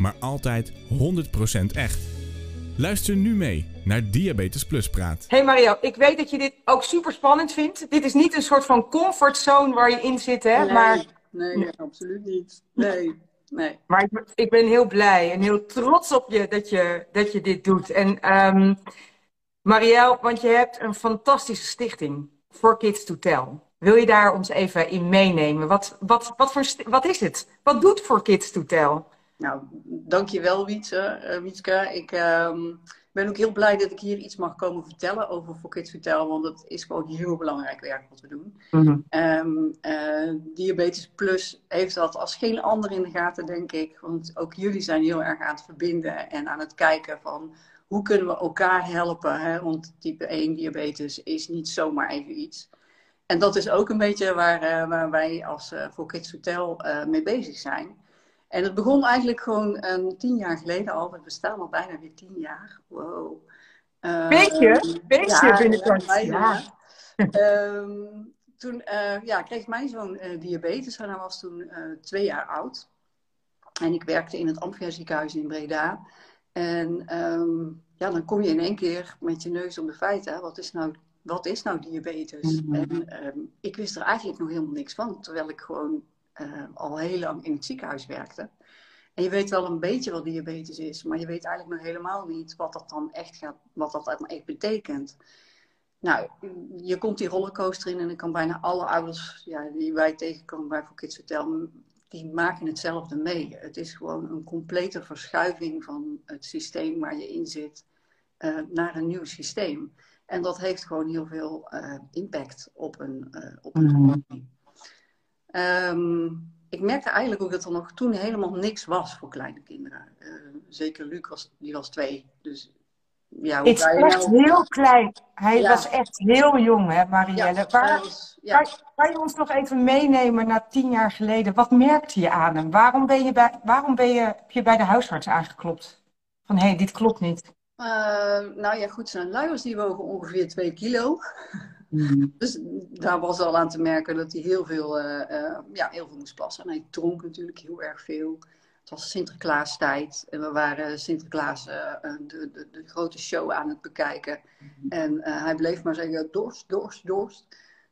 maar altijd 100% echt. Luister nu mee naar Diabetes Plus Praat. Hey Mario, ik weet dat je dit ook super spannend vindt. Dit is niet een soort van comfortzone waar je in zit, hè? Nee, maar, nee, absoluut niet. Nee, nee. maar ik, ik ben heel blij en heel trots op je dat je, dat je dit doet. En ehm Marielle, want je hebt een fantastische stichting, For Kids to Tell. Wil je daar ons even in meenemen? Wat, wat, wat, voor, wat is het? Wat doet For Kids to Tell? Nou, dankjewel Wietse, eh, Wietske. Ik ehm, ben ook heel blij dat ik hier iets mag komen vertellen over For Kids Vertel, want het is gewoon heel belangrijk werk wat we doen. Ehm, eh, Diabetes Plus heeft dat als geen ander in de gaten, denk ik. Want ook jullie zijn heel erg aan het verbinden en aan het kijken van hoe kunnen we elkaar helpen. Hè? Want type 1 diabetes is niet zomaar even iets. En dat is ook een beetje waar, eh, waar wij als eh For Kids Hotel mee bezig zijn. En het begon eigenlijk gewoon een tien jaar geleden al. We bestaan al bijna weer tien jaar. Wow. Eh, Beetje, beetje ja, binnenkort. ja, bijna. Ja. Ehm, toen eh, ja, kreeg mijn zoon eh, diabetes en hij was toen eh, twee jaar oud. En ik werkte in het Amphia ziekenhuis in Breda. En ehm, ja, dan kom je in één keer met je neus op de feiten. Wat is nou, wat is nou diabetes? Mhm. En ehm, ik wist er eigenlijk nog helemaal niks van. Terwijl ik gewoon eh, al heel lang in het ziekenhuis werkte. En je weet wel een beetje wat diabetes is, maar je weet eigenlijk nog helemaal niet wat dat dan echt gaat, wat dat dan echt betekent. Nou, je komt die rollercoaster in en ik kan bijna alle ouders ja, die wij tegenkomen bij voor Kids Hotel, die maken hetzelfde mee. Het is gewoon een complete verschuiving van het systeem waar je in zit eh, naar een nieuw systeem. En dat heeft gewoon heel veel eh, impact op een, eh op een familie. Ehm, ik merkte eigenlijk ook dat er nog toen helemaal niks was voor kleine kinderen. Eh, zeker Luc was, die was twee. Dus ja, Het is echt nou- heel klein. Hij Ja. was echt heel jong, hè, Ja, Marielle? Waar, was- ja. Kan, kan je ons nog even meenemen naar tien jaar geleden? Wat merkte je aan hem? Waarom, ben je bij, waarom ben je, heb je bij de huisarts aangeklopt? Van hé, hey, dit klopt niet. Eh, nou ja, goed, zijn luiers die wogen ongeveer 2 kilo. Dus daar was al aan te merken dat hij heel veel, eh, eh, ja, heel veel moest plassen. En hij dronk natuurlijk heel erg veel. Het was Sinterklaastijd en we waren Sinterklaas eh, de, de, de grote show aan het bekijken. En eh, hij bleef maar zeggen dorst, dorst, dorst.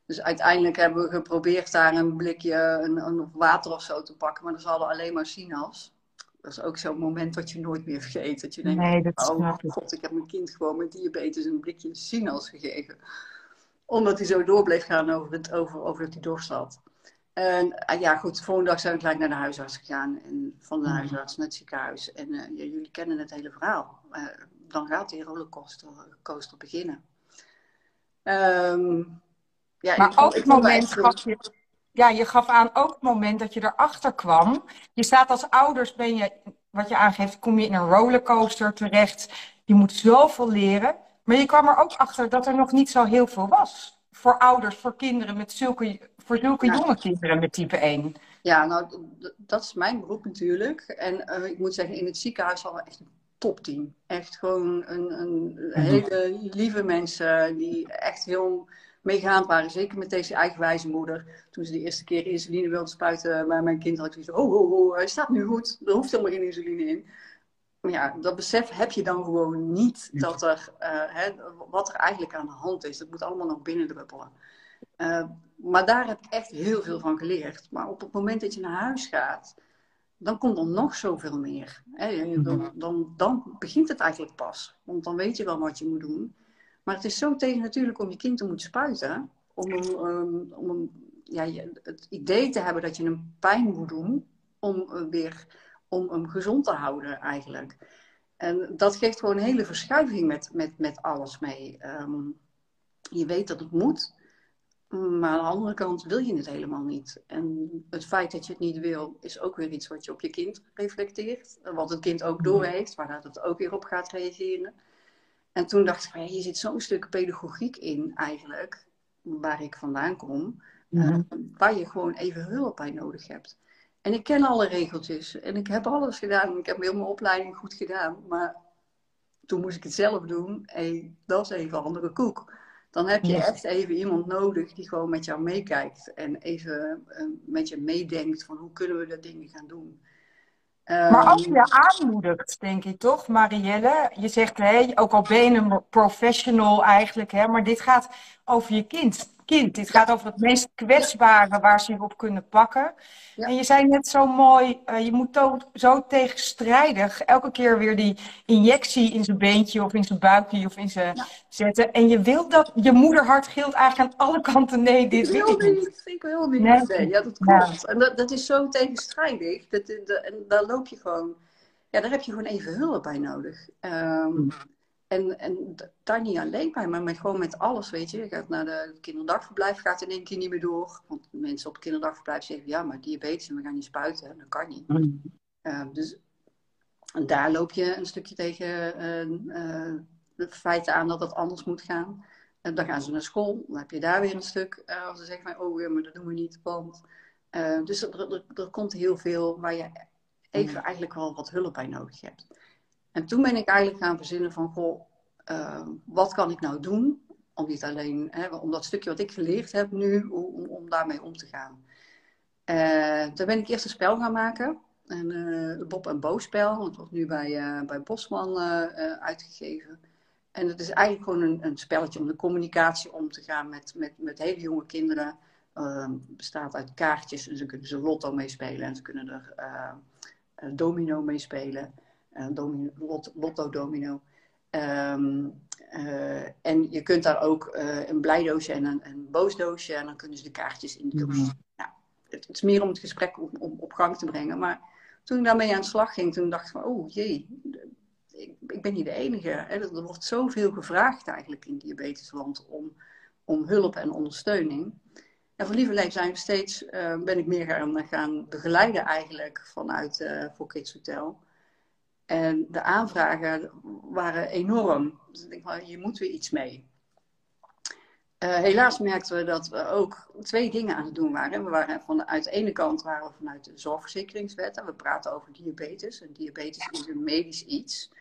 Dus uiteindelijk hebben we geprobeerd daar een blikje een, een water of zo te pakken. Maar er hadden alleen maar sinaas. Dat is ook zo'n moment dat je nooit meer vergeet. Dat je denkt, Nee, dat oh god, ik heb mijn kind gewoon met diabetes een blikje sinaas gegeven. Omdat hij zo door bleef gaan over, het, over, over dat hij dorst had. En ah, ja, goed, de volgende dag zijn we gelijk naar de huisarts gegaan. En van de Mhm. huisarts naar het ziekenhuis. En eh, ja, jullie kennen het hele verhaal. Eh, dan gaat die rollercoaster coaster beginnen. Ehm, ja, Maar ik ook het moment eh, gaf je, ja, je gaf aan ook het moment dat je erachter kwam. Je staat als ouders, ben je, wat je aangeeft, kom je in een rollercoaster terecht. Je moet zoveel leren. Maar je kwam er ook achter dat er nog niet zo heel veel was. Voor ouders, voor kinderen met zulke, voor zulke Ja. jonge kinderen met type 1. Ja, nou, dat is mijn beroep natuurlijk. En eh, ik moet zeggen, in het ziekenhuis hadden we echt een topteam. Echt gewoon een, een hele lieve mensen die echt heel meegaand waren. Zeker met deze eigenwijze moeder. Toen ze de eerste keer insuline wilde spuiten bij mijn kind, had ik zoiets oh, oh, oh, hij staat nu goed. Er hoeft helemaal geen insuline in. Ja, dat besef heb je dan gewoon niet, dat er, eh, hè, wat er eigenlijk aan de hand is. Dat moet allemaal nog binnendruppelen. Eh, maar daar heb ik echt heel veel van geleerd. Maar op het moment dat je naar huis gaat, dan komt er nog zoveel meer. Hè? Dan, dan, dan begint het eigenlijk pas. Want dan weet je wel wat je moet doen. Maar het is zo tegen natuurlijk om je kind te moeten spuiten. Om, ehm, om ja, het idee te hebben dat je hem pijn moet doen. Om, eh, weer, om hem gezond te houden eigenlijk. En dat geeft gewoon een hele verschuiving met, met, met alles mee. Ehm, je weet dat het moet. Maar aan de andere kant wil je het helemaal niet. En het feit dat je het niet wil, is ook weer iets wat je op je kind reflecteert. Wat het kind ook doorheeft, waar het ook weer op gaat reageren. En toen dacht ik, van, hier zit zo'n stuk pedagogiek in eigenlijk, waar ik vandaan kom, uh, waar je gewoon even hulp bij nodig hebt. En ik ken alle regeltjes en ik heb alles gedaan. Ik heb heel mijn opleiding goed gedaan. Maar toen moest ik het zelf doen. Hey, dat is even een andere koek. Dan heb je echt even iemand nodig die gewoon met jou meekijkt. En even uh, met je meedenkt van hoe kunnen we dat dingen gaan doen. Maar als je aanmoedigt, denk ik toch, Marielle? Je zegt, hé, ook al ben je een professional eigenlijk, hè, maar dit gaat over je kind kind. Dit gaat over het meest kwetsbare waar ze je op kunnen pakken. En je zei net zo mooi, uh, je moet zo tegenstrijdig elke keer weer die injectie in zijn beentje of in zijn buikje of in zijn zetten. En je wil dat, je moederhart gilt eigenlijk aan alle kanten nee, dit ik wil niet. niet. Ik wil niet. Nee. Ja, dat klopt. En dat, dat, is zo tegenstrijdig. Dat, dat, en daar loop je gewoon, ja, daar heb je gewoon even hulp bij nodig. Um, en, en daar niet alleen bij, maar met, gewoon met alles, weet je. Je gaat naar de kinderdagverblijf, gaat in één keer niet meer door. Want mensen op het kinderdagverblijf zeggen, ja, maar diabetes, en we gaan niet spuiten. Dat kan niet. Mm. Uh, dus daar loop je een stukje tegen uh, uh, de feiten aan dat het anders moet gaan. En dan gaan ze naar school, dan heb je daar weer een stuk. als ze zeggen van, oh ja, maar dat doen we niet, want... dus er, er, er, komt heel veel waar je even mm. eigenlijk wel wat hulp bij nodig hebt. En toen ben ik eigenlijk gaan verzinnen van, goh, uh, wat kan ik nou doen om niet alleen, hè, om dat stukje wat ik geleerd heb nu, om, om daarmee om te gaan. Uh, toen ben ik eerst een spel gaan maken. Een uh, Bob en Bo spel. Het wordt nu bij, bij Bosman uitgegeven. En het is eigenlijk gewoon een, een, spelletje om de communicatie om te gaan met, met, met hele jonge kinderen. Ehm, bestaat uit kaartjes. En ze kunnen ze lotto meespelen. En ze kunnen er domino meespelen. Eh, domino, lotto domino. Um, uh, en je kunt daar ook uh, een blijdoosje en een, een boosdoosje. En dan kunnen ze de kaartjes in de doos. Mm nou, het, is meer om het gesprek op, op, op, gang te brengen. Maar toen ik daarmee aan de slag ging, toen dacht ik van, oh jee, ik, ik ben niet de enige. Hè. Er wordt zoveel gevraagd eigenlijk in diabetesland om, om hulp en ondersteuning. En voor Lieve zijn we steeds, uh, ben ik meer gaan, gaan begeleiden eigenlijk vanuit voor Kids Hotel. En de aanvragen waren enorm. Dus ik denk van, hier moeten we iets mee. Uh, helaas merkten we dat we ook twee dingen aan het doen waren. We waren vanuit de ene kant waren we vanuit de zorgverzekeringswet. En we praten over diabetes. En diabetes is een medisch iets.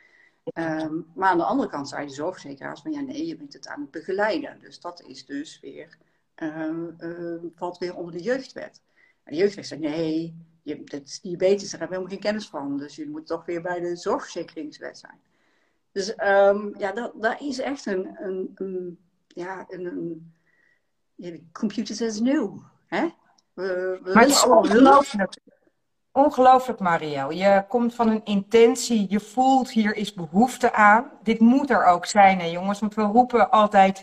Um, maar aan de andere kant zei de zorgverzekeraars van ja, nee, je bent het aan het begeleiden. Dus dat is dus weer, uh, uh, valt weer onder de jeugdwet. En de jeugdwet zei nee, je, dat is diabetes, daar hebben we helemaal geen kennis van. Dus je moet toch weer bij de zorgverzekeringswet zijn. Dus um, ja, dat, dat is echt een, een, een ja, een, een ja, says no. Hè? We, we maar het is ongelooflijk. Ongelooflijk, Marielle. Je komt van een intentie, je voelt hier is behoefte aan. Dit moet er ook zijn, hè, jongens. Want we roepen altijd,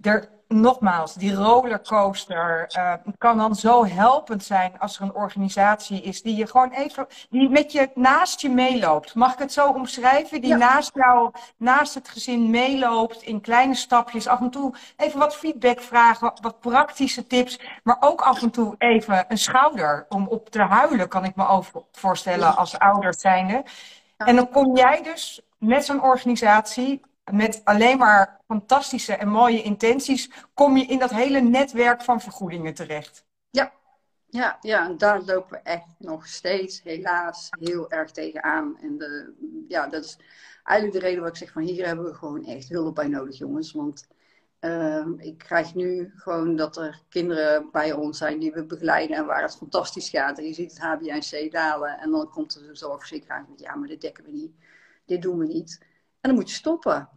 er nogmaals, die rollercoaster uh, kan dan zo helpend zijn als er een organisatie is die je gewoon even, die met je naast je meeloopt. Mag ik het zo omschrijven? Die naast jou, naast het gezin meeloopt in kleine stapjes. Af en toe even wat feedback vragen, wat, praktische tips. Maar ook af en toe even een schouder om op te huilen, kan ik me over voorstellen als ouder zijnde. En dan kom jij dus met zo'n organisatie met alleen maar fantastische en mooie intenties, kom je in dat hele netwerk van vergoedingen terecht. Ja, ja, ja en daar lopen we echt nog steeds helaas heel erg tegenaan. En de, ja, dat is eigenlijk de reden waar ik zeg van hier hebben we gewoon echt hulp bij nodig, jongens. Want uh, ik krijg nu gewoon dat er kinderen bij ons zijn die we begeleiden en waar het fantastisch gaat. En je ziet het HbA1c dalen en dan komt er de zorgverzekeraar met ja, maar dit dekken we niet. Dit doen we niet. En dan moet je stoppen.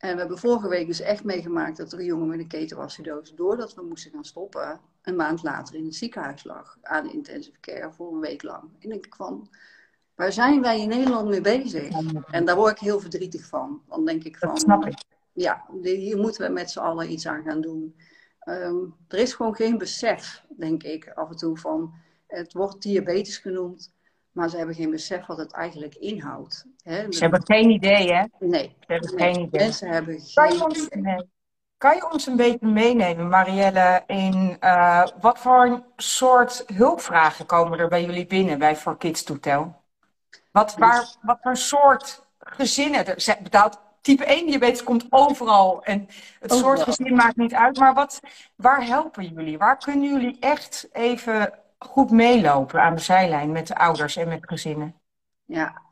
En we hebben vorige week dus echt meegemaakt dat er een jongen met een ketoacidose, doordat we moesten gaan stoppen, een maand later in het ziekenhuis lag aan de intensive care voor een week lang. En denk ik van, waar zijn wij in Nederland mee bezig? En daar word ik heel verdrietig van. Dan denk ik van, snap ik. ja, hier moeten we met z'n allen iets aan gaan doen. Um, er is gewoon geen besef, denk ik, af en toe van, het wordt diabetes genoemd. Maar ze hebben geen besef wat het eigenlijk inhoudt. Hè? Ze hebben geen idee, hè? Nee. Ze hebben geen idee. Mensen hebben geen. Nee. Kan je ons een beetje meenemen, Marielle, in uh, wat voor soort hulpvragen komen er bij jullie binnen bij For Kids to Tell? Wat, waar, wat voor soort gezinnen er betaalt? Type 1 diabetes komt overal en het soort gezin maakt niet uit. Maar wat, waar helpen jullie? Waar kunnen jullie echt even goed meelopen aan de zijlijn met de ouders en met gezinnen? Ja,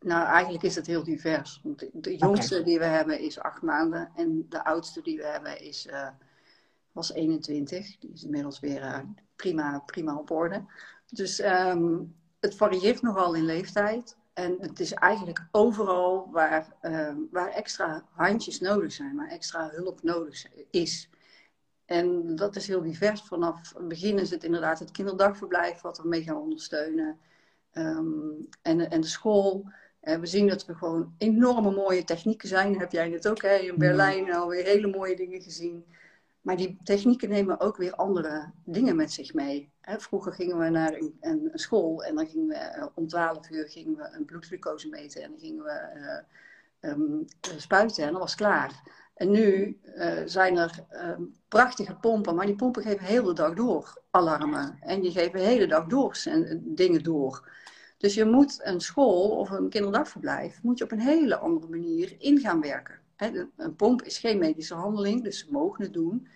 nou, eigenlijk is het heel divers. De jongste die we hebben is acht maanden en de oudste die we hebben is, uh, was 21. Die is inmiddels weer uh, prima, prima op orde. Dus um, het varieert nogal in leeftijd. En het is eigenlijk overal waar, uh, waar extra handjes nodig zijn, waar extra hulp nodig is. En dat is heel divers. Vanaf het begin is het inderdaad het kinderdagverblijf wat we mee gaan ondersteunen. Um, en, en de school. En we zien dat we gewoon enorme mooie technieken zijn. Heb jij het ook hè? in Berlijn alweer hele mooie dingen gezien. Maar die technieken nemen ook weer andere dingen met zich mee. Vroeger gingen we naar een, een, school en dan gingen we eh, om 12 uur gingen we een bloedglucose meten en dan gingen we uh, um, spuiten en dat was klaar. En nu uh, zijn er um, prachtige pompen, maar die pompen geven de hele dag door alarmen. En die geven de hele dag door dingen door. Dus je moet een school of een kinderdagverblijf moet je op een hele andere manier in gaan werken. Een pomp is geen medische handeling, dus ze mogen het doen.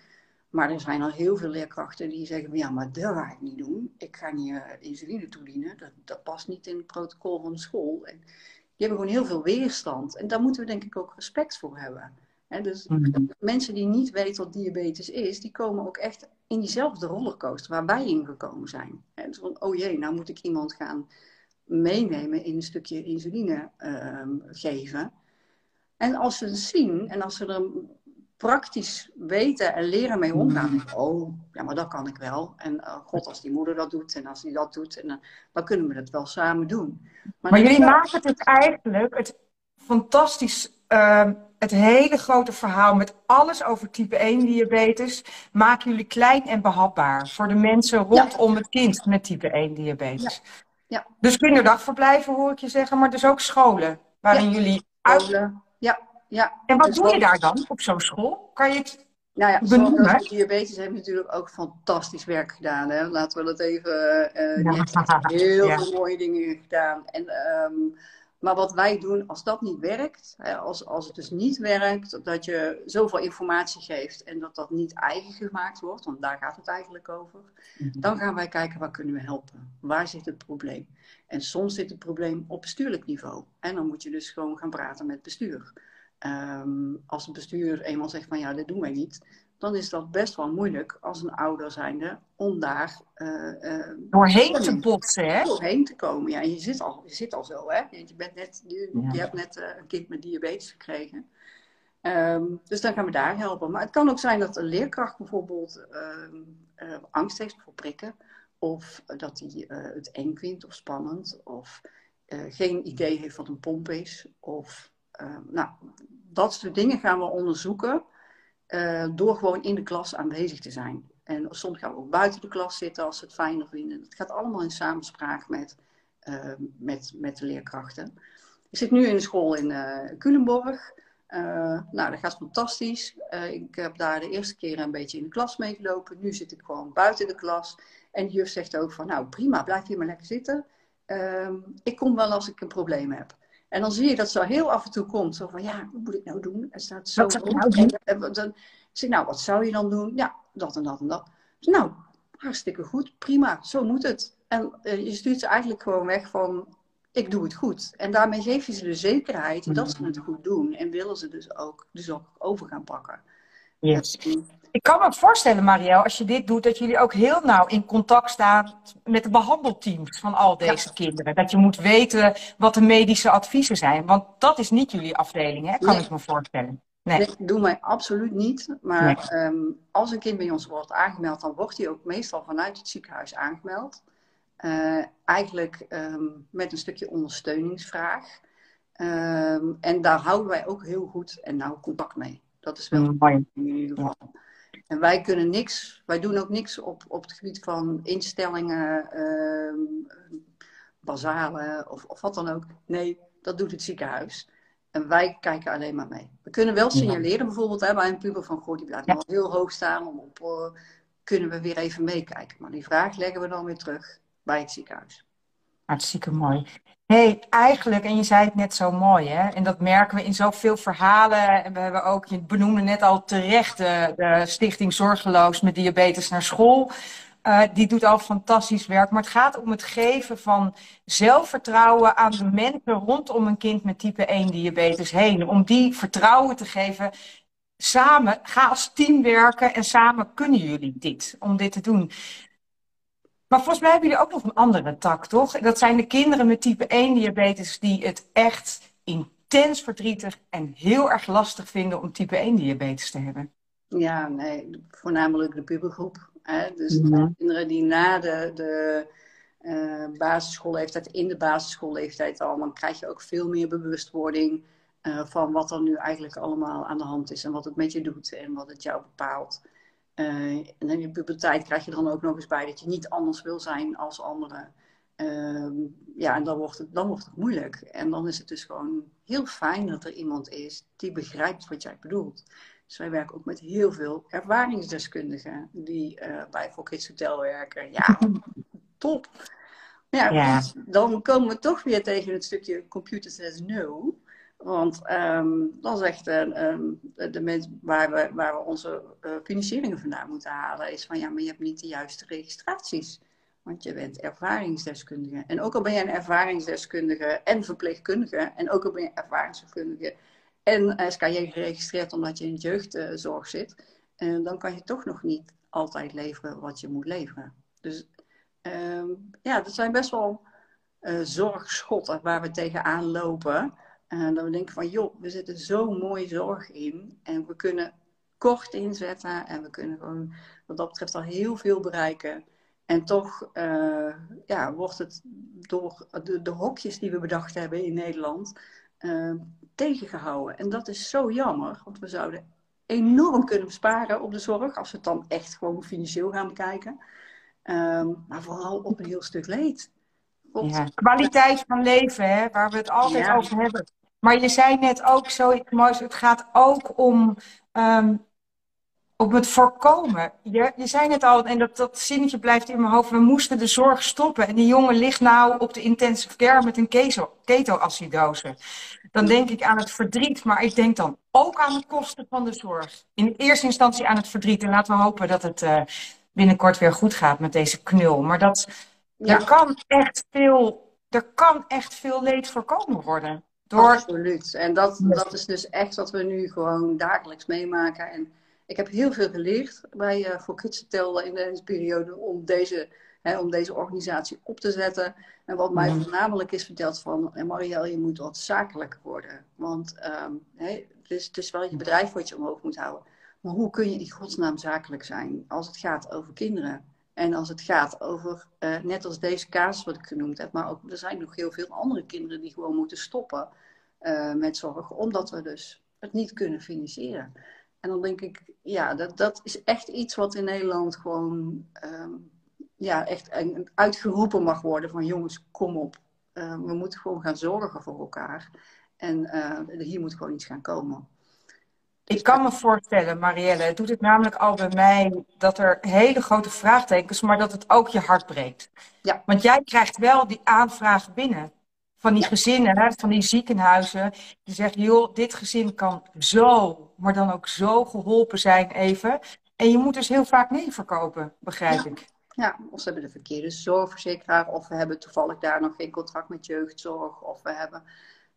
Maar er zijn al heel veel leerkrachten die zeggen: ja, maar dat ga ik niet doen. Ik ga niet uh, insuline toedienen. Dat, dat past niet in het protocol van de school. En die hebben gewoon heel veel weerstand. En daar moeten we denk ik ook respect voor hebben. Dus mhm. mensen die niet weten wat diabetes is, die komen ook echt in diezelfde rollercoaster waar wij in gekomen zijn. En dus van, oh jee, nou moet ik iemand gaan meenemen in een stukje insuline uh, geven. En als ze het zien en als ze er praktisch weten en leren mee omgaan. Mm. oh, ja, maar dat kan ik wel. En uh, god, als die moeder dat doet en als die dat doet, en, uh, dan kunnen we dat wel samen doen. Maar, maar jullie maken het eigenlijk, het fantastisch, uh, het hele grote verhaal met alles over type 1 diabetes, maken jullie klein en behapbaar voor de mensen rondom het kind met type 1 diabetes. Ja. ja. Dus kinderdagverblijven hoor ik je zeggen, maar dus ook scholen waarin jullie uit... Ja, ja. En wat dus doe je daar dan op zo'n school? Kan je het nou ja, benoemen? Diabetes heeft natuurlijk ook fantastisch werk gedaan. Hè? Laten we dat even... Uh, heel veel mooie dingen gedaan. En, um, maar wat wij doen als dat niet werkt, hè, als, als het dus niet werkt, dat je zoveel informatie geeft en dat dat niet eigen gemaakt wordt, want daar gaat het eigenlijk over, mhm. dan gaan wij kijken waar kunnen we helpen. Waar zit het probleem? En soms zit het probleem op bestuurlijk niveau. En dan moet je dus gewoon gaan praten met bestuur. Um, als het bestuur eenmaal zegt van ja, dit doen wij niet, dan is dat best wel moeilijk als een ouder zijnde om daar uh, uh, doorheen te botsen, hè? Doorheen te komen. Ja, je zit al, je zit al zo, hè? Je, bent net, je, je hebt net uh, een kind met diabetes gekregen. Um, dus dan gaan we daar helpen. Maar het kan ook zijn dat een leerkracht bijvoorbeeld ehm, angst heeft voor prikken. Of dat hij het eng vindt of spannend. Of geen idee heeft wat een pomp is. Of Ehm, nou, dat soort dingen gaan we onderzoeken uh, door gewoon in de klas aanwezig te zijn. En soms gaan we ook buiten de klas zitten als ze het fijner vinden. Het gaat allemaal in samenspraak met, uh, met, met de leerkrachten. Ik zit nu in de school in uh, Culemborg. Nou, dat gaat fantastisch. ik heb daar de eerste keer een beetje in de klas meegelopen. Nu zit ik gewoon buiten de klas. En de juf zegt ook van, nou prima, blijf hier maar lekker zitten. Ehm, ik kom wel als ik een probleem heb. En dan zie je dat zo heel af en toe komt. Zo van, ja, wat moet ik nou doen? Er staat zo wat nou doen? En, dan zeg ik, nou, wat zou je dan doen? Ja, dat en dat en dat. Dus, nou, hartstikke goed, prima, zo moet het. En uh, je stuurt ze eigenlijk gewoon weg van, ik doe het goed. En daarmee geef je ze de zekerheid dat ze het goed doen. En willen ze dus ook, dus ook over gaan pakken. Yes. Ik kan me voorstellen, Marielle, als je dit doet, dat jullie ook heel nauw in contact staan met de behandelteams van al deze kinderen. Dat je moet weten wat de medische adviezen zijn. Want dat is niet jullie afdeling, hè? kan ik me voorstellen. Nee. nee, doen wij absoluut niet. Maar ehm, als een kind bij ons wordt aangemeld, dan wordt hij ook meestal vanuit het ziekenhuis aangemeld. Uh, eigenlijk um, met een stukje ondersteuningsvraag. Um, en daar houden wij ook heel goed en nauw contact mee. Dat is wel mooi in ieder geval. En wij kunnen niks, wij doen ook niks op, op het gebied van instellingen, uh, basale of, of wat dan ook. Nee, dat doet het ziekenhuis. En wij kijken alleen maar mee. We kunnen wel signaleren bijvoorbeeld hè, bij een puber van, goh, die blijft ja. heel hoog staan. Om op, uh, kunnen we weer even meekijken. Maar die vraag leggen we dan weer terug bij het ziekenhuis. Hartstikke mooi. hey, eigenlijk, en je zei het net zo mooi, hè? en dat merken we in zoveel verhalen. En we hebben ook, je benoemde net al terecht de, de Stichting Zorgeloos met diabetes naar school. Uh, die doet al fantastisch werk. Maar het gaat om het geven van zelfvertrouwen aan de mensen rondom een kind met type 1 diabetes heen. Om die vertrouwen te geven. Samen, ga als team werken en samen kunnen jullie dit, om dit te doen. Maar volgens mij hebben jullie ook nog een andere tak, toch? Dat zijn de kinderen met type 1 diabetes die het echt intens verdrietig en heel erg lastig vinden om type 1 diabetes te hebben. Ja, nee, voornamelijk de pubergroep. Hè? Dus de kinderen die na de, de uh, basisschoolleeftijd, in de basisschoolleeftijd al, dan krijg je ook veel meer bewustwording uh, van wat er nu eigenlijk allemaal aan de hand is en wat het met je doet en wat het jou bepaalt. Uh, en in je puberteit krijg je dan ook nog eens bij dat je niet anders wil zijn als anderen. Uh, ja, en dan wordt, het, dan wordt het moeilijk. En dan is het dus gewoon heel fijn dat er iemand is die begrijpt wat jij bedoelt. Dus wij werken ook met heel veel ervaringsdeskundigen die uh, bij Kids Hotel werken. Ja, top. Ja, ja. dan komen we toch weer tegen het stukje computer says no. Want um, dan zegt uh, de mensen waar we, waar we onze uh, financieringen vandaan moeten halen, is van ja, maar je hebt niet de juiste registraties. Want je bent ervaringsdeskundige. En ook al ben je een ervaringsdeskundige en verpleegkundige, en ook al ben je ervaringsdeskundige en SKJ geregistreerd omdat je in jeugdzorg zit, uh, dan kan je toch nog niet altijd leveren wat je moet leveren. Dus um, ja, dat zijn best wel zorgschotten waar we tegenaan lopen. En dat we denken van, joh, we zitten zo mooi zorg in. En we kunnen kort inzetten. En we kunnen gewoon, wat dat betreft, al heel veel bereiken. En toch uh, ja, wordt het door de, de, hokjes die we bedacht hebben in Nederland uh, tegengehouden. En dat is zo jammer, want we zouden enorm kunnen besparen op de zorg. Als we het dan echt gewoon financieel gaan bekijken. Um, maar vooral op een heel stuk leed. Ja. Kwaliteit van leven, hè, waar we het altijd ja. over hebben. Maar je zei net ook zo moois, het gaat ook om, um, om het voorkomen. Je, je zei net al, en dat, dat zinnetje blijft in mijn hoofd, we moesten de zorg stoppen. En die jongen ligt nou op de intensive care met een ketoacidose. Dan denk ik aan het verdriet, maar ik denk dan ook aan de kosten van de zorg. In eerste instantie aan het verdriet. En laten we hopen dat het uh, binnenkort weer goed gaat met deze knul. Maar dat, ja. er, kan echt veel, er kan echt veel leed voorkomen worden. Door... Absoluut. En dat, dat is dus echt wat we nu gewoon dagelijks meemaken. En ik heb heel veel geleerd bij uh, voor in deze periode om deze, hè, om deze organisatie op te zetten. En wat mij voornamelijk is verteld van, en Marielle, je moet wat zakelijker worden. Want um, hè, het, is, het is wel je bedrijf wat je omhoog moet houden. Maar hoe kun je in godsnaam zakelijk zijn als het gaat over kinderen? En als het gaat over, uh, net als deze casus wat ik genoemd heb, maar ook er zijn nog heel veel andere kinderen die gewoon moeten stoppen uh, met zorg, omdat we dus het niet kunnen financieren. En dan denk ik, ja, dat, dat is echt iets wat in Nederland gewoon um, ja, echt uitgeroepen mag worden van jongens, kom op. Uh, we moeten gewoon gaan zorgen voor elkaar. En hier moet gewoon iets gaan komen. Ik kan me voorstellen, Marielle, het doet het namelijk al bij mij dat er hele grote vraagtekens, maar dat het ook je hart breekt. Ja. Want jij krijgt wel die aanvraag binnen van die ja. gezinnen, van die ziekenhuizen, die zeggen, joh, dit gezin kan zo, maar dan ook zo geholpen zijn even. En je moet dus heel vaak nee verkopen, begrijp ja. ik. Ja, of ze hebben de verkeerde zorgverzekeraar, of we hebben toevallig daar nog geen contract met jeugdzorg, of we hebben,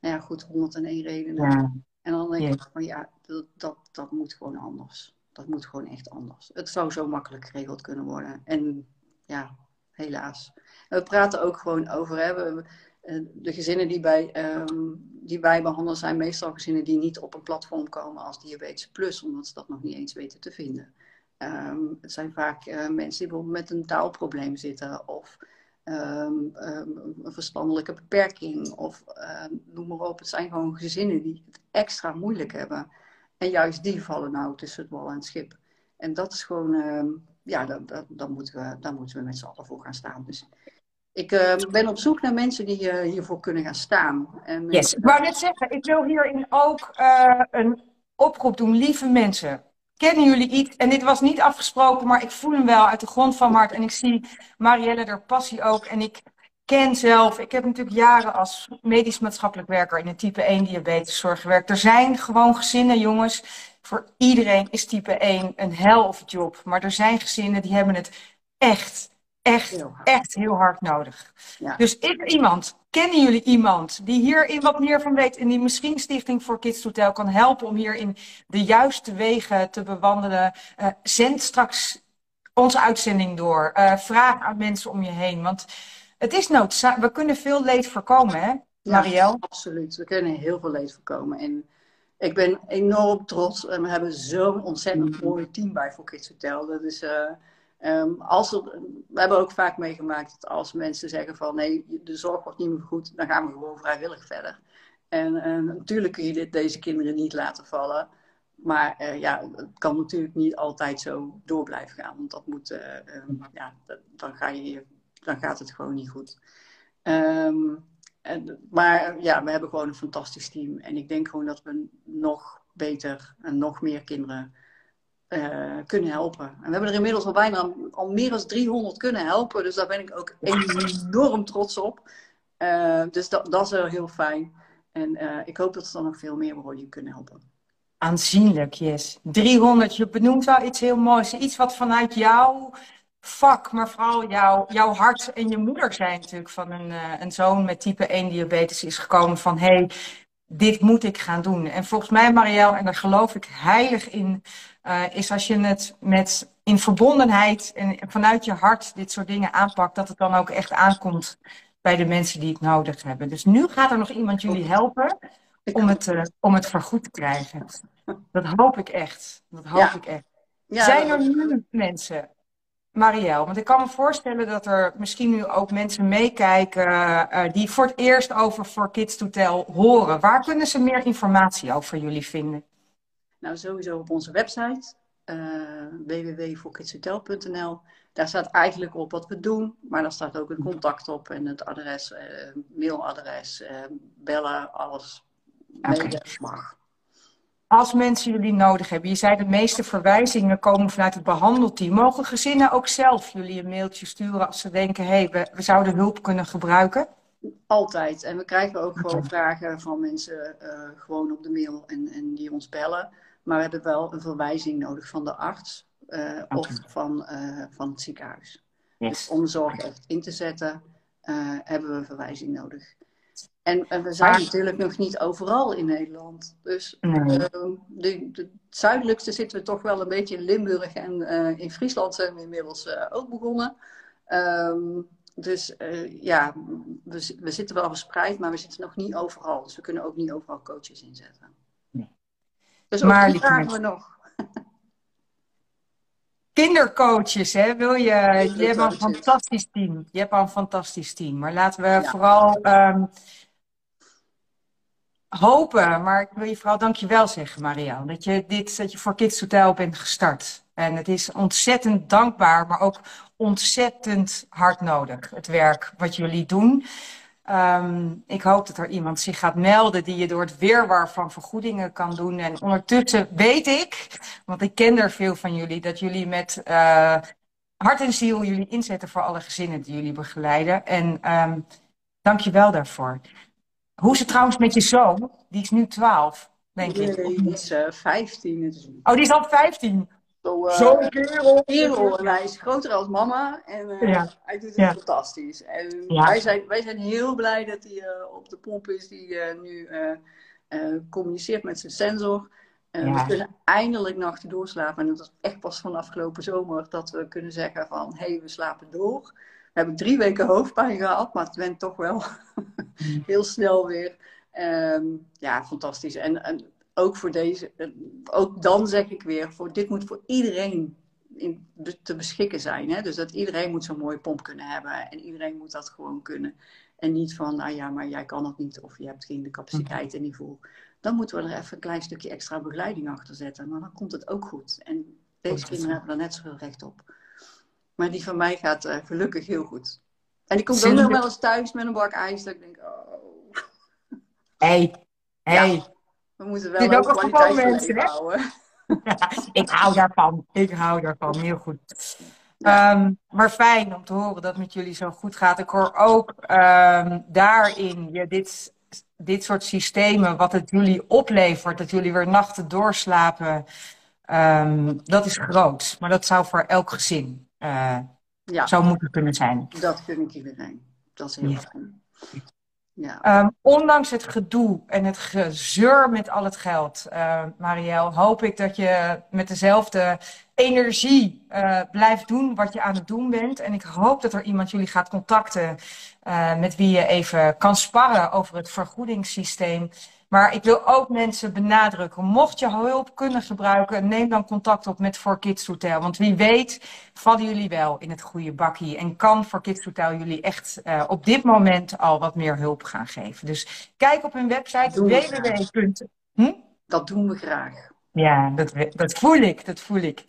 nou ja, goed, 101 redenen. Ja. En dan denk ik van ja, dat, dat, dat moet gewoon anders. Dat moet gewoon echt anders. Het zou zo makkelijk geregeld kunnen worden. En ja, helaas. we praten ook gewoon over, hè, we, de gezinnen die, bij, um, die wij behandelen zijn meestal gezinnen die niet op een platform komen als Diabetes Plus, omdat ze dat nog niet eens weten te vinden. Um, het zijn vaak uh, mensen die bijvoorbeeld met een taalprobleem zitten of um, een verstandelijke beperking of noem maar op. Het zijn gewoon gezinnen die het extra moeilijk hebben. En juist die vallen nou tussen het wal en het schip. En dat is gewoon, ja, daar, daar, moeten we, moeten we met z'n allen voor gaan staan. Dus Ik uh, ben op zoek naar mensen die uh, hiervoor kunnen gaan staan. En, yes, ik wou net zeggen, ik wil hierin ook uh, een oproep doen. Lieve mensen, kennen jullie iets? En dit was niet afgesproken, maar ik voel hem wel uit de grond van mijn hart. En ik zie Marielle er passie ook. En ik ken zelf, ik heb natuurlijk jaren als medisch maatschappelijk werker in de type 1 diabeteszorg gewerkt. Er zijn gewoon gezinnen, jongens. Voor iedereen is type 1 een hell of job. Maar er zijn gezinnen die hebben het echt, echt, heel echt heel hard nodig. Ja. Dus ik iemand, kennen jullie iemand die hierin wat meer van weet en die misschien Stichting voor Kids Hotel kan helpen om hierin de juiste wegen te bewandelen? Uh, zend straks onze uitzending door. Uh, vraag aan mensen om je heen. Want het is noodzakelijk. We kunnen veel leed voorkomen, hè, Marielle? absoluut. We kunnen heel veel leed voorkomen. En ik ben enorm trots. En we hebben zo'n ontzettend mooi team bij voor Kids Hotel. Dat is... Uh, Um, als er, we hebben ook vaak meegemaakt dat als mensen zeggen van nee, de zorg wordt niet meer goed, dan gaan we gewoon vrijwillig verder. En uh, natuurlijk kun je dit, deze kinderen niet laten vallen. Maar uh, ja, het kan natuurlijk niet altijd zo door blijven gaan. Want dat moet, um, ja, dan, ga je, dan gaat het gewoon niet goed. Um, en, maar ja, we hebben gewoon een fantastisch team. En ik denk gewoon dat we nog beter en nog meer kinderen uh, kunnen helpen. En we hebben er inmiddels al bijna al meer dan 300 kunnen helpen. Dus daar ben ik ook enorm trots op. Uh, dus dat, dat is wel heel fijn. En uh, ik hoop dat er dan nog veel meer worden kunnen helpen. Aanzienlijk, yes. 300, je benoemt wel iets heel moois. Iets wat vanuit jouw vak, maar vooral jouw, jouw hart en je moeder zijn natuurlijk van een, een zoon met type 1 diabetes is gekomen van hey, dit moet ik gaan doen. En volgens mij, Marielle, en daar geloof ik heilig in, uh, is als je het met in verbondenheid en vanuit je hart dit soort dingen aanpakt, dat het dan ook echt aankomt bij de mensen die het nodig hebben. Dus nu gaat er nog iemand jullie helpen om het, uh, om het vergoed te krijgen. Dat hoop ik echt. Dat hoop ja. ik echt. Ja, Zijn er nu mensen Marielle, want ik kan me voorstellen dat er misschien nu ook mensen meekijken uh, die voor het eerst over For Kids to Tell horen. Waar kunnen ze meer informatie over jullie vinden? Nou, sowieso op onze website uh. Daar staat eigenlijk op wat we doen, maar daar staat ook het contact op en het adres, uh, mailadres, bellen, alles. Okay. mag als mensen jullie nodig hebben, je zei de meeste verwijzingen komen vanuit het behandelteam. Mogen gezinnen ook zelf jullie een mailtje sturen als ze denken, hé, hey, we, we, zouden hulp kunnen gebruiken? Altijd. En we krijgen ook gewoon vragen van mensen uh, gewoon op de mail en, en die ons bellen. Maar we hebben wel een verwijzing nodig van de arts uh, of van, uh, van het ziekenhuis. Yes. Dus om de zorg echt in te zetten, hebben we een verwijzing nodig. En, en, we zijn natuurlijk nog niet overal in Nederland. Dus nee. uh, de, de, zuidelijkste zitten we toch wel een beetje in Limburg en uh, in Friesland zijn we inmiddels uh, ook begonnen. Um, dus ja, we, we, zitten wel verspreid, maar we zitten nog niet overal. Dus we kunnen ook niet overal coaches inzetten. Nee. Dus ook maar, die vragen we nog. Kindercoaches, hè? Wil je, je hebt een fantastisch team. Je hebt al een fantastisch team. Maar laten we ja. vooral um, hopen, maar ik wil je vooral dankjewel zeggen, Marianne, dat je, dit, dat je voor Kids Hotel bent gestart. En het is ontzettend dankbaar, maar ook ontzettend hard nodig, het werk wat jullie doen. Um, ik hoop dat er iemand zich gaat melden die je door het weerwar van vergoedingen kan doen. En ondertussen weet ik, want ik ken er veel van jullie, dat jullie met uh, hart en ziel jullie inzetten voor alle gezinnen die jullie begeleiden. En um, dank je wel daarvoor. Hoe is het trouwens met je zoon? Die is nu 12, denk ik. Nee, die is uh, 15. Is... Oh, die is al 15. Zo'n uh, zo kerel. kerel. En hij is groter als mama. En uh, ja. hij doet het ja. fantastisch. En ja. wij, zijn, wij zijn heel blij dat hij uh, op de pomp is. Die nu communiceert met zijn sensor. We kunnen eindelijk nachten doorslapen. En dat is echt pas van afgelopen zomer dat we kunnen zeggen van... Hé, hey, we slapen door. We hebben drie weken hoofdpijn gehad, maar het went toch wel heel snel weer. Um, ja, fantastisch. En, en, ook voor deze, ook dan zeg ik weer, voor, dit moet voor iedereen in, te beschikken zijn. Hè? Dus dat iedereen moet zo'n mooie pomp kunnen hebben. En iedereen moet dat gewoon kunnen. En niet van, nou ja, maar jij kan het niet. Of je hebt geen de capaciteit en niveau. Dan moeten we er even een klein stukje extra begeleiding achter zetten. Maar dan komt het ook goed. En deze kinderen hebben er net zoveel recht op. Maar die van mij gaat uh, gelukkig heel goed. En die komt ook nog wel eens thuis met een bak ijs. Dat ik denk, oh. hey, hey. We moeten wel een kwaliteit houden. ik hou daarvan. Ik hou daarvan. Heel goed. Ehm, maar fijn om te horen dat het met jullie zo goed gaat. Ik hoor ook um, daarin dit, dit soort systemen, wat het jullie oplevert, dat jullie weer nachten doorslapen, um, dat is groot. Maar dat zou voor elk gezin uh, ja. zou moeten kunnen zijn. Dat gun ik iedereen. Dat is heel fijn. Um, ondanks het gedoe en het gezeur met al het geld, uh, Marielle, hoop ik dat je met dezelfde energie uh, blijft doen wat je aan het doen bent. En ik hoop dat er iemand jullie gaat contacten uh, met wie je even kan sparren over het vergoedingssysteem. Maar ik wil ook mensen benadrukken. Mocht je hulp kunnen gebruiken, neem dan contact op met For Kids Hotel. Want wie weet vallen jullie wel in het goede bakje. En kan For Kids Hotel jullie echt uh, op dit moment al wat meer hulp gaan geven. Dus kijk op hun website www. Hm? Dat doen we graag. Ja, dat, dat voel ik, dat voel ik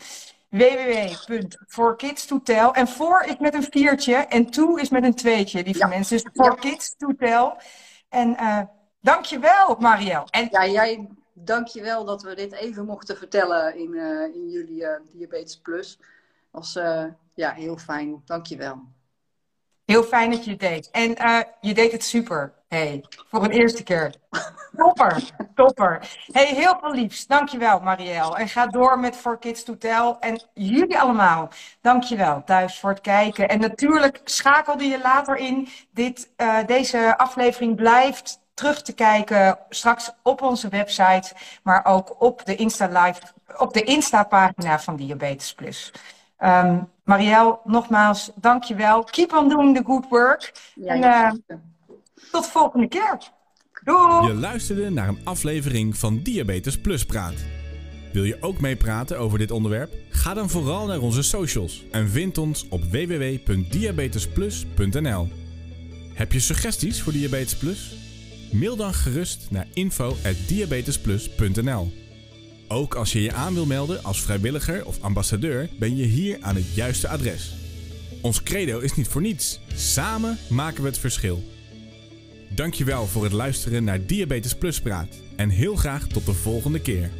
www.forkidstotel. En voor is met een viertje en toe is met een tweetje, lieve ja. mensen. Dus for kids to tell. En uh, dankjewel, Marielle. En... Ja, jij, dankjewel dat we dit even mochten vertellen in, uh, in jullie uh, Diabetes Plus. Was ja, heel fijn. Dankjewel. Heel fijn dat je het deed. En je deed het super. Hey, voor een eerste keer. Topper, topper. Hey, heel veel liefs. Dankjewel, Marielle. En ga door met For Kids to Tell. En jullie allemaal, dankjewel thuis voor het kijken. En natuurlijk schakelde je later in. Dit, uh, deze aflevering blijft terug te kijken straks op onze website, maar ook op de Insta Live, op de Insta-pagina van Diabetes Plus. Um, Marielle, nogmaals, dankjewel. Keep on doing the good work. Ja, en, uh, tot de volgende keer. Doei! Je luisterde naar een aflevering van Diabetes Plus Praat. Wil je ook meepraten over dit onderwerp? Ga dan vooral naar onze socials en vind ons op www.diabetesplus.nl. Heb je suggesties voor Diabetes Plus? Mail dan gerust naar info@diabetesplus.nl. Ook als je je aan wil melden als vrijwilliger of ambassadeur, ben je hier aan het juiste adres. Ons credo is niet voor niets. Samen maken we het verschil. Dankjewel voor het luisteren naar Diabetes Plus Praat en heel graag tot de volgende keer.